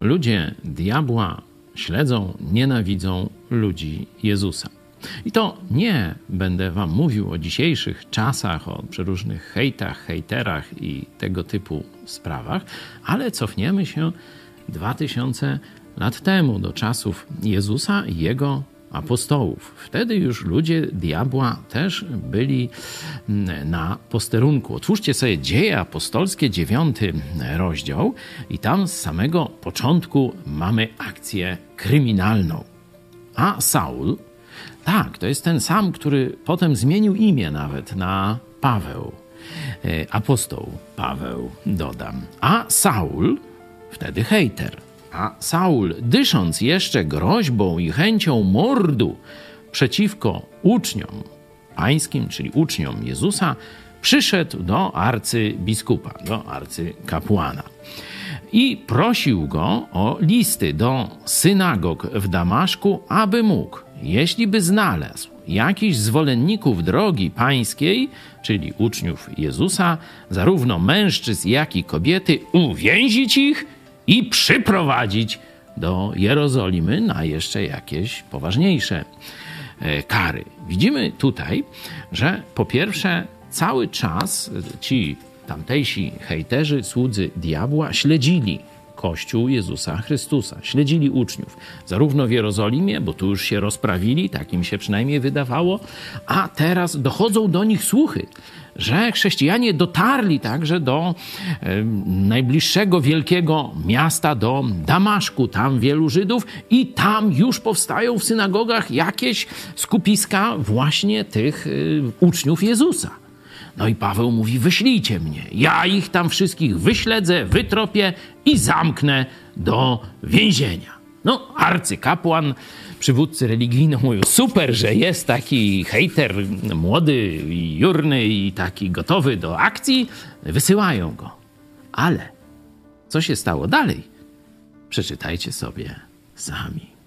ludzie diabła śledzą, nienawidzą ludzi Jezusa. I to nie będę wam mówił o dzisiejszych czasach, o przeróżnych hejtach, hejterach i tego typu sprawach, ale cofniemy się 2000 lat temu do czasów Jezusa i jego apostołów. Wtedy już ludzie diabła też byli mm, na posterunku. Otwórzcie sobie Dzieje Apostolskie, dziewiąty rozdział i tam z samego początku mamy akcję kryminalną. A Saul, tak, to jest ten sam, który potem zmienił imię nawet na Paweł. E, apostoł Paweł, dodam. A Saul, wtedy hejter – a Saul, dysząc jeszcze groźbą i chęcią mordu przeciwko uczniom pańskim, czyli uczniom Jezusa, przyszedł do arcybiskupa, do arcykapłana. I prosił go o listy do synagog w Damaszku, aby mógł, jeśli by znalazł jakichś zwolenników drogi pańskiej, czyli uczniów Jezusa, zarówno mężczyzn, jak i kobiety, uwięzić ich i przyprowadzić do Jerozolimy na jeszcze jakieś poważniejsze e, kary. Widzimy tutaj, że po pierwsze cały czas ci tamtejsi hejterzy, słudzy diabła śledzili Kościół Jezusa Chrystusa. Śledzili uczniów, zarówno w Jerozolimie, bo tu już się rozprawili, tak im się przynajmniej wydawało, a teraz dochodzą do nich słuchy, że chrześcijanie dotarli także do najbliższego wielkiego miasta, do Damaszku. Tam wielu Żydów i tam już powstają w synagogach jakieś skupiska właśnie tych e, uczniów Jezusa. No i Paweł mówi: Wyślijcie mnie, ja ich tam wszystkich wyśledzę, wytropię i zamknę do więzienia. No, arcykapłan, przywódcy religijny mówią, super, że jest taki hejter młody jurny i taki gotowy do akcji, wysyłają go. Ale co się stało dalej? Przeczytajcie sobie sami.